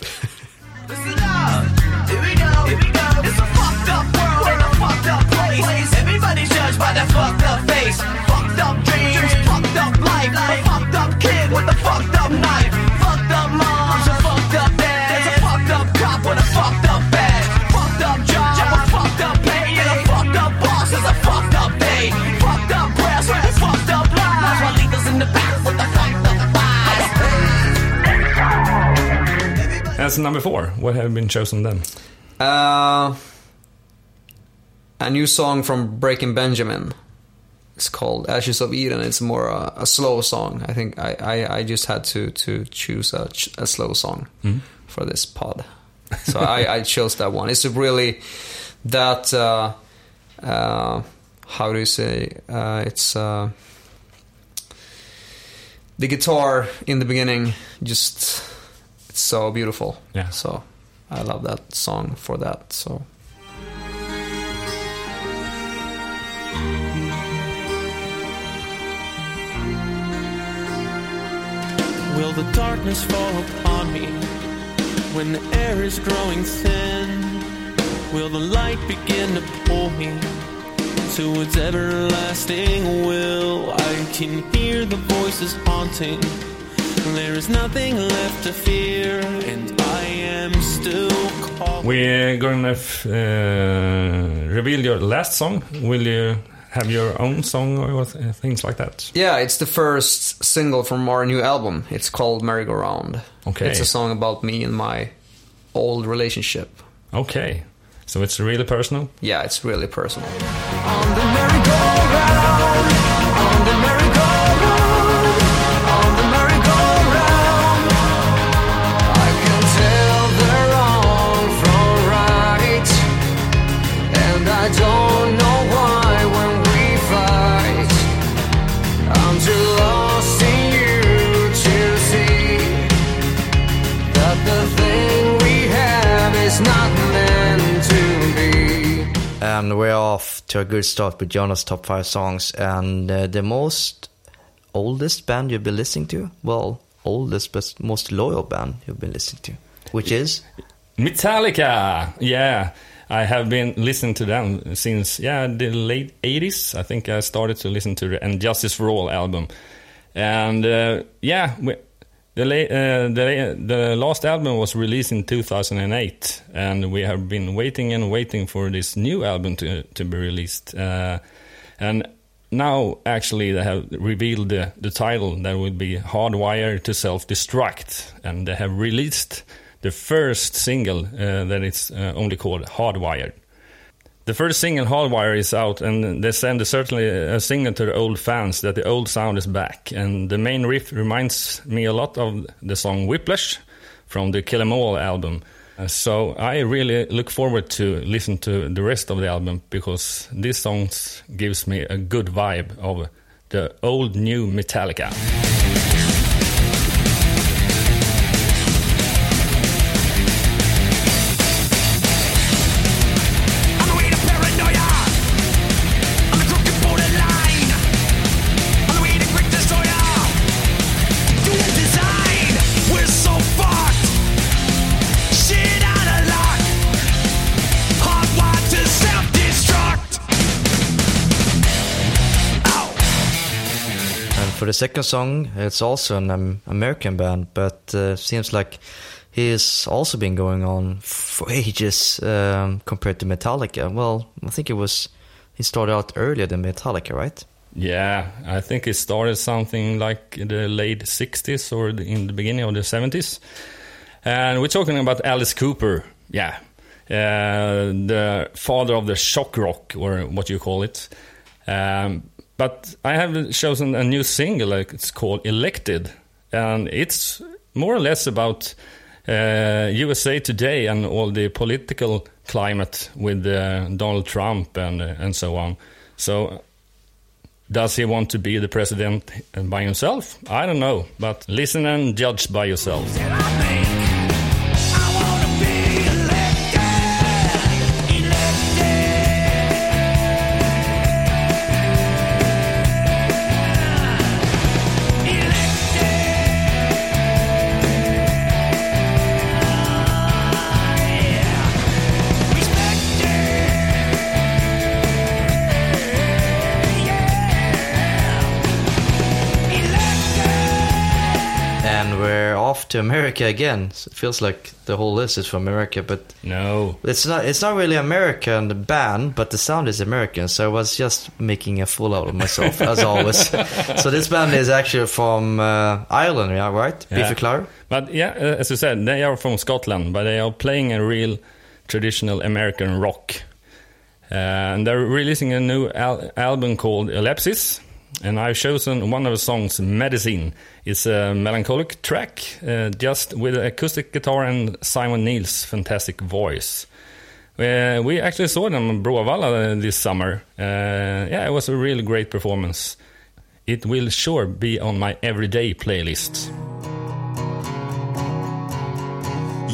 As number four, what have been chosen then? Uh, a new song from Breaking Benjamin. It's called Ashes of Eden. It's more a, a slow song. I think I, I, I just had to, to choose a, a slow song for this pod. So I, I chose that one. It's really that uh, uh, how do you say? Uh, it's uh, the guitar in the beginning. Just it's so beautiful. Yeah. So I love that song for that. So Will the darkness fall upon me when the air is growing thin? Will the light begin to pull me to its everlasting will? I can hear the voices haunting. There is nothing left to fear, and I am still caught. We're going to uh, reveal your last song. Will you have your own song or things like that? yeah, it's the first single from our new album. It's called Merry Go Round. Okay. It's a song about me and my old relationship. Okay. So it's really personal. Yeah, it's really personal. And we're off to a good start with Jonas' top five songs. And uh, the most oldest band you've been listening to? Well, oldest but most loyal band you've been listening to, which is Metallica. Yeah. I have been listening to them since yeah the late 80s. I think I started to listen to the And Justice for All album. And uh, yeah, we, the, uh, the the last album was released in 2008 and we have been waiting and waiting for this new album to to be released. Uh, and now actually they have revealed the, the title that will be Hardwired to Self Destruct, and they have released the first single uh, that is uh, only called Hardwired. The first single, Hardwire, is out, and they send a, certainly a signal to the old fans that the old sound is back. And the main riff reminds me a lot of the song Whiplash from the Kill 'Em All album. Uh, so I really look forward to listen to the rest of the album because this song gives me a good vibe of the old new Metallica. The second song, it's also an um, American band, but uh, seems like he's also been going on for ages um, compared to Metallica. Well, I think it was he started out earlier than Metallica, right? Yeah, I think he started something like the late 60s or the- in the beginning of the 70s. And we're talking about Alice Cooper. Yeah. Uh, the father of the shock rock, or what you call it. Um, but I have chosen a new single, it's called Elected. And it's more or less about uh, USA today and all the political climate with uh, Donald Trump and, uh, and so on. So does he want to be the president by himself? I don't know, but listen and judge by yourself. To America again. So it feels like the whole list is from America, but No. it's not. It's not really American band, but the sound is American. So I was just making a fool out of myself as always. so this band is actually from uh, Ireland, yeah, right? Yeah. Biffy. But yeah, uh, as you said, they are from Scotland, but they are playing a real traditional American rock. Uh, and they're releasing a new al- album called Ellipsis. And I've chosen one of the songs, Medicine. It's a melancholic track, uh, just with acoustic guitar and Simon Neil's fantastic voice. Uh, we actually saw them in Bråvalla this summer. Uh, yeah, it was a really great performance. It will sure be on my everyday playlist.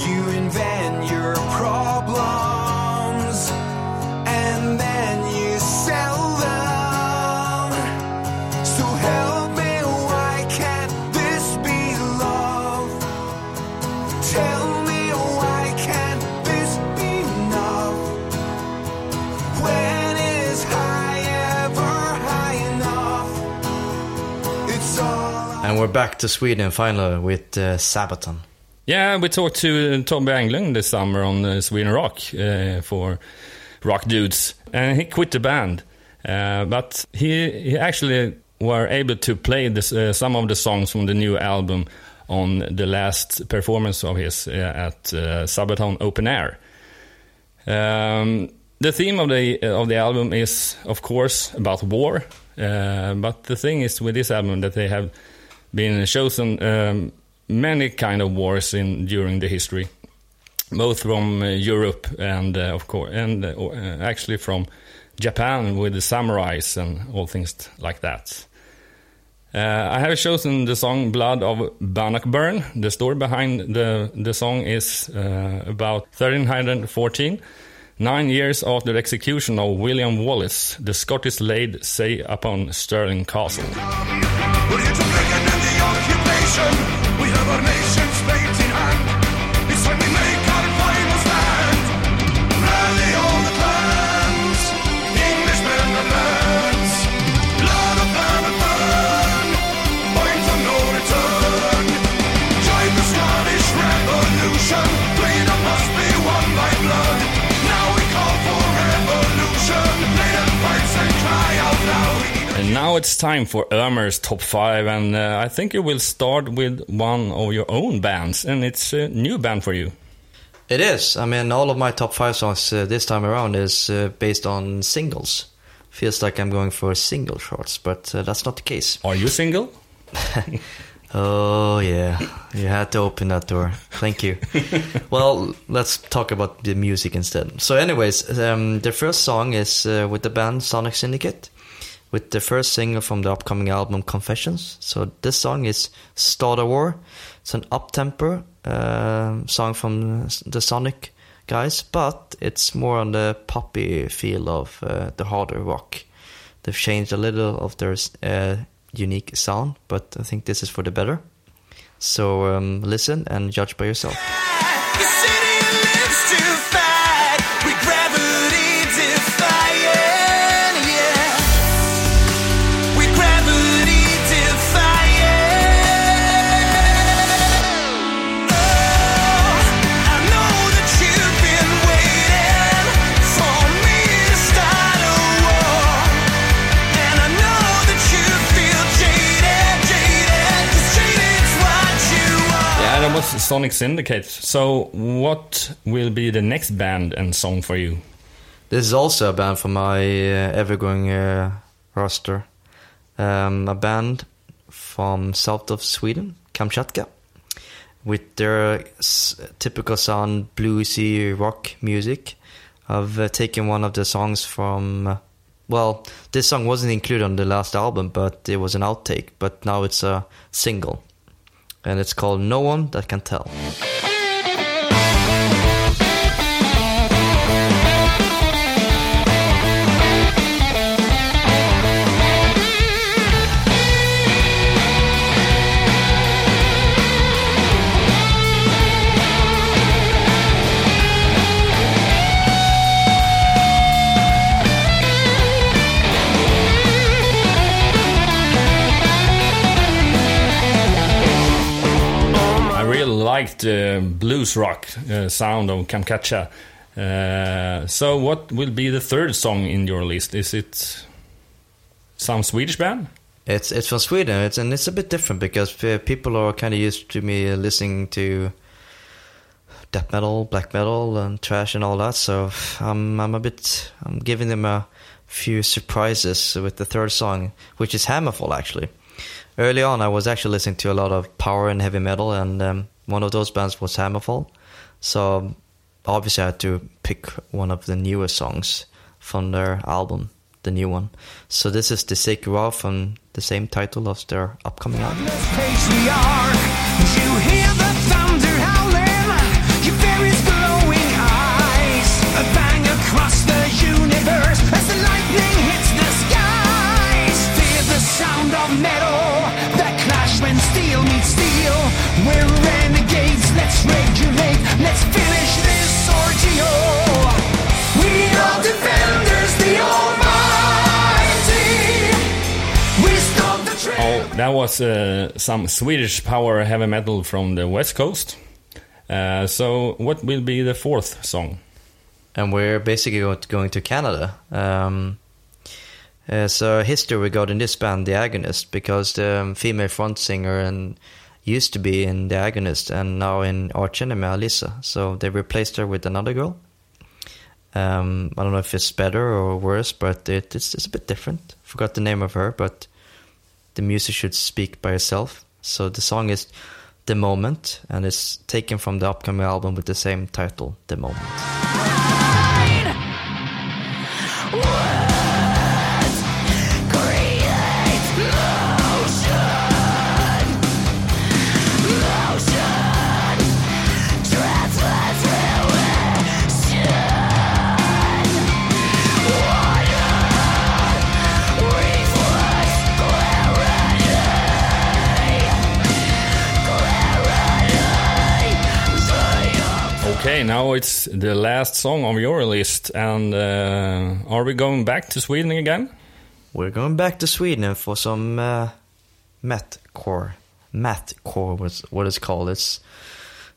You invent your problems back to Sweden finally with uh, Sabaton. Yeah, we talked to Tobbe Englund this summer on uh, Sweden Rock uh, for Rock Dudes, and he quit the band. Uh, but he, he actually were able to play this, uh, some of the songs from the new album on the last performance of his uh, at uh, Sabaton Open Air. Um, the theme of the of the album is, of course, about war. Uh, but the thing is with this album that they have been chosen um, many kind of wars in during the history, both from uh, Europe and uh, of course, and uh, uh, actually from Japan with the samurais and all things like that. Uh, I have chosen the song "Blood of Bannockburn." The story behind the the song is uh, about 1314. Nine years after the execution of William Wallace, the Scottish laid say upon Stirling Castle. And cry out loud. We need a A it's time for Ömer's top five, and uh, I think you will start with one of your own bands, and it's a new band for you. It is. I mean, all of my top five songs uh, this time around is uh, based on singles. Feels like I'm going for single shorts, but uh, that's not the case. Are you single? Oh yeah, you had to open that door. Thank you. well, let's talk about the music instead. So, anyways, um, the first song is uh, with the band Sonic Syndicate, with the first single from the upcoming album Confessions. So this song is "Start a War." It's an up-tempo uh, song from the Sonic guys, but it's more on the poppy feel of uh, the harder rock. They've changed a little of their uh, unique sound, but I think this is for the better. So um, listen and judge by yourself. Sonic Syndicate. So, what will be the next band and song for you? This is also a band from my uh, ever-growing uh, roster. Um, a band from south of Sweden, Kamchatka, with their typical sound, bluesy rock music. I've uh, taken one of the songs from. Uh, well, this song wasn't included on the last album, but it was an outtake. But now it's a single, and it's called "No One That Can Tell." Blues rock uh, sound of Kamchatka. Uh, so, what will be the third song in your list? Is it some Swedish band? It's it's from Sweden. It's and it's a bit different because uh, people are kind of used to me uh, listening to death metal, black metal, and trash and all that. So I'm I'm a bit I'm giving them a few surprises with the third song, which is Hammerfall actually. Early on, I was actually listening to a lot of power and heavy metal, and um, one of those bands was Hammerfall. So obviously, I had to pick one of the newest songs from their album, the new one. So this is the Sacred War from the same title of their upcoming album. That was uh, some Swedish power heavy metal from the West Coast. Uh, so, what will be the fourth song? and we're basically going to Canada. Um, uh, so history regarding this band, The Agonist, because the um, female front singer and used to be in The Agonist and now in Arch Enemy. So they replaced her with another girl. Um, I don't know if it's better or worse, but it, it's, it's a bit different. Forgot the name of her, but the music should speak by itself. So the song is The Moment, and it's taken from the upcoming album with the same title, The Moment. Now it's the last song on your list, and uh, are we going back to Sweden again? We're going back to Sweden for some uh. Mathcore was what it's called. It's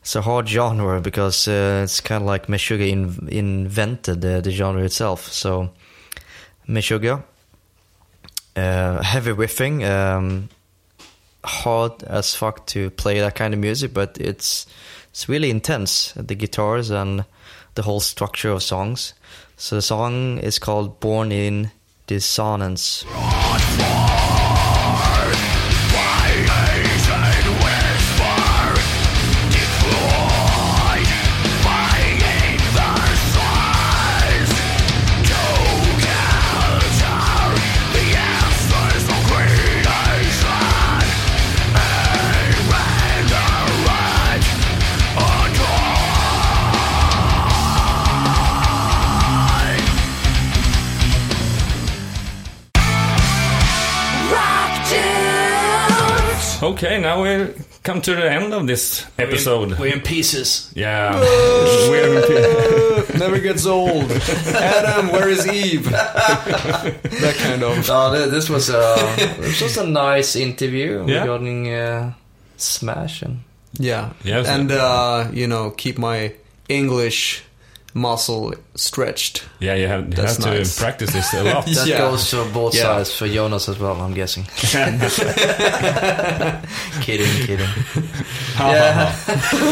it's a hard genre because uh, it's kind of like Meshuggah in, invented the, the genre itself. So Meshuggah, uh, heavy riffing, um, hard as fuck to play that kind of music, but it's it's really intense. The guitars and the whole structure of songs. So the song is called "Born in Dissonance." Okay, now we come to the end of this episode. We're in pieces. yeah, we're in Never gets old. Adam, where is Eve? that kind of. No, this was a this was a nice interview Yeah. regarding uh, Smash and Yeah. Yes. And, uh, you know, keep my English muscle stretched. yeah. You have, you That's have to nice. practice this a lot. that Yeah. goes for both Yeah. sides for Jonas as well. I'm guessing. kidding, kidding. yeah.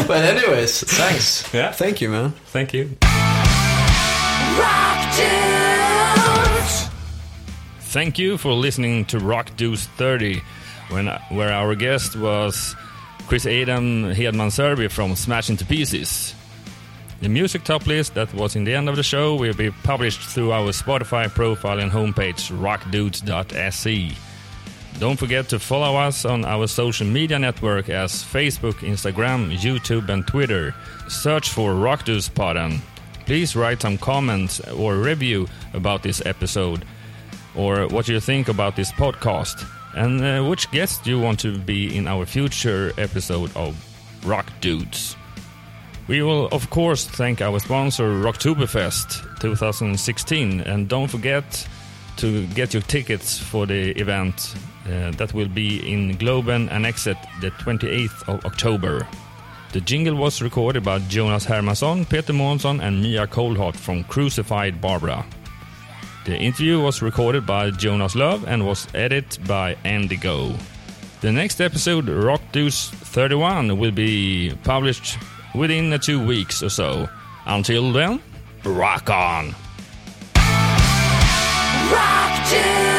but anyways, thanks. yeah. Thank you, man. Thank you. Rock dudes. Thank you for listening to Rock Dudes 30, when, where our guest was Chris Adam Hedman Sörbye from Smash Into Pieces. The music top list that was in the end of the show will be published through our Spotify profile and homepage rockdudes.se. Don't forget to follow us on our social media network as Facebook, Instagram, YouTube, and Twitter. Search for Rockdudes Podden. Please write some comments or review about this episode or what you think about this podcast and uh, which guest you want to be in our future episode of Rock Dudes. We will, of course, thank our sponsor, Rocktoberfest 2016, and don't forget to get your tickets for the event uh, that will be in Globen Annexet the 28th of October. The jingle was recorded by Jonas Hermansson, Peter Månsson, and Mia Coldheart from Crucified Barbara. The interview was recorded by Jonas Love and was edited by Andy Go. The next episode, Rock Dudes 31, will be published within two weeks or so. Until then, rock on! Rock dudes.